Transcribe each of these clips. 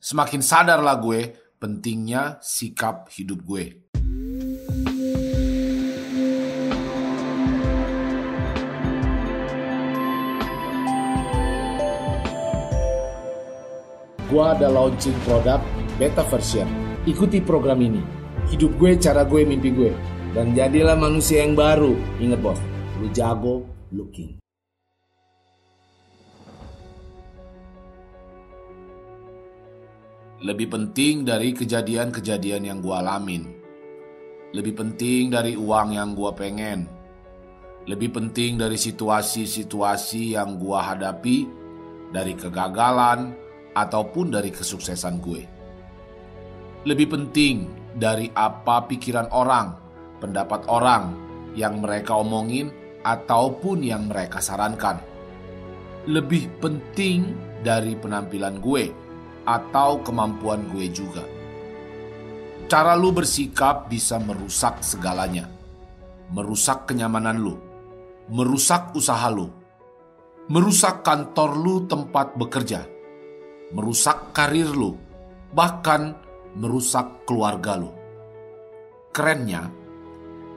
semakin sadarlah gue pentingnya sikap hidup gue. Gua ada launching produk beta version. Ikuti program ini. Hidup gue, cara gue, mimpi gue. Dan jadilah manusia yang baru. Ingat bos, lu jago, lu king. Lebih penting dari kejadian-kejadian yang gua alamin. Lebih penting dari uang yang gua pengen. Lebih penting dari situasi-situasi yang gua hadapi, dari kegagalan, ataupun dari kesuksesan gue. Lebih penting dari apa pikiran orang, pendapat orang yang mereka omongin, ataupun yang mereka sarankan. Lebih penting dari penampilan gue atau kemampuan gue juga. Cara lu bersikap bisa merusak segalanya. Merusak kenyamanan lu, merusak usaha lu, merusak kantor lu tempat bekerja, merusak karir lu, bahkan merusak keluarga lu. Kerennya,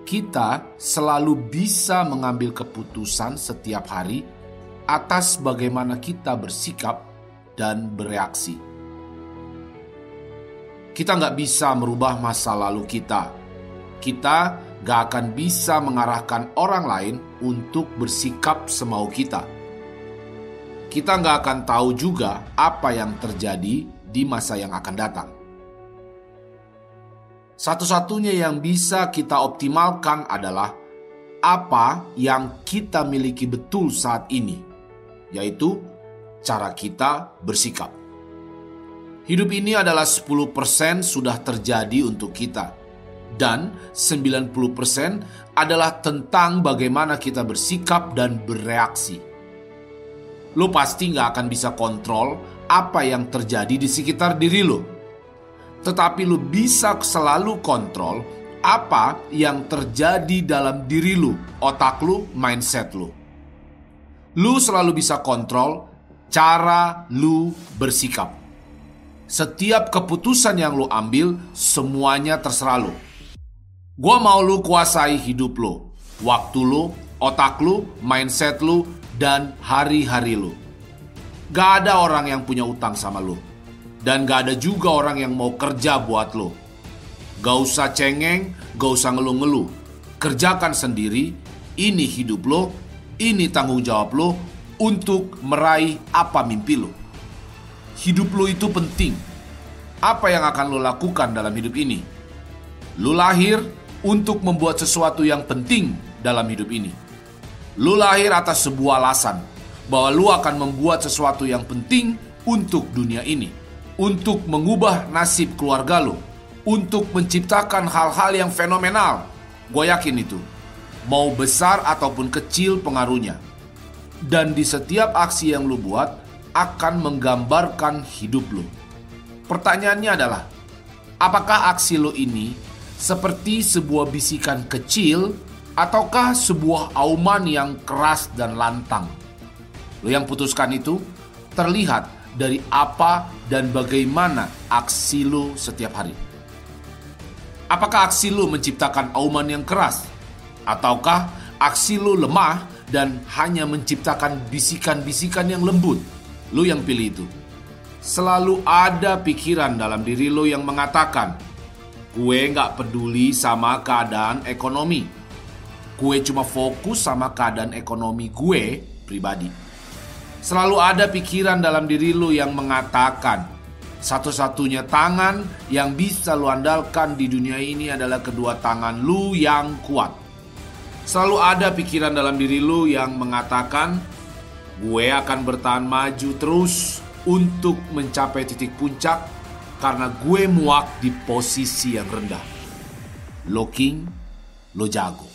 kita selalu bisa mengambil keputusan setiap hari atas bagaimana kita bersikap dan bereaksi. Kita nggak bisa merubah masa lalu kita. Kita nggak akan bisa mengarahkan orang lain untuk bersikap semau kita. Kita nggak akan tahu juga apa yang terjadi di masa yang akan datang. Satu-satunya yang bisa kita optimalkan adalah apa yang kita miliki betul saat ini, yaitu cara kita bersikap. Hidup ini adalah 10% sudah terjadi untuk kita dan 90% adalah tentang bagaimana kita bersikap dan bereaksi. Lo pasti nggak akan bisa kontrol apa yang terjadi di sekitar diri lo. Tetapi lo bisa selalu kontrol apa yang terjadi dalam diri lo, otak lo, mindset lo. Lo selalu bisa kontrol cara lo bersikap. Setiap keputusan yang lo ambil, semuanya terserah lo. Gua mau lu kuasai hidup lo, waktu lo, otak lo, mindset lo, dan hari-hari lo. Gak ada orang yang punya utang sama lo. Dan gak ada juga orang yang mau kerja buat lo. Gak usah cengeng, gak usah ngeluh-ngeluh. Kerjakan sendiri, ini hidup lo, ini tanggung jawab lo untuk meraih apa mimpi lo. Hidup lo itu penting. Apa yang akan lo lakukan dalam hidup ini? Lo lahir untuk membuat sesuatu yang penting dalam hidup ini. Lo lahir atas sebuah alasan bahwa lo akan membuat sesuatu yang penting untuk dunia ini, untuk mengubah nasib keluarga lo, untuk menciptakan hal-hal yang fenomenal. Gue yakin itu, mau besar ataupun kecil pengaruhnya. Dan di setiap aksi yang lo buat akan menggambarkan hidup lo. Pertanyaannya adalah, apakah aksi lo ini seperti sebuah bisikan kecil ataukah sebuah auman yang keras dan lantang? Lo yang putuskan itu terlihat dari apa dan bagaimana aksi lo setiap hari. Apakah aksi lo menciptakan auman yang keras? Ataukah aksi lo lemah dan hanya menciptakan bisikan-bisikan yang lembut? Lo yang pilih itu. Selalu ada pikiran dalam diri lo yang mengatakan, Gue nggak peduli sama keadaan ekonomi. Gue cuma fokus sama keadaan ekonomi gue pribadi. Selalu ada pikiran dalam diri lo yang mengatakan, satu-satunya tangan yang bisa lu andalkan di dunia ini adalah kedua tangan lu yang kuat. Selalu ada pikiran dalam diri lu yang mengatakan, gue akan bertahan maju terus untuk mencapai titik puncak karena gue muak di posisi yang rendah. Lo king, lo jago.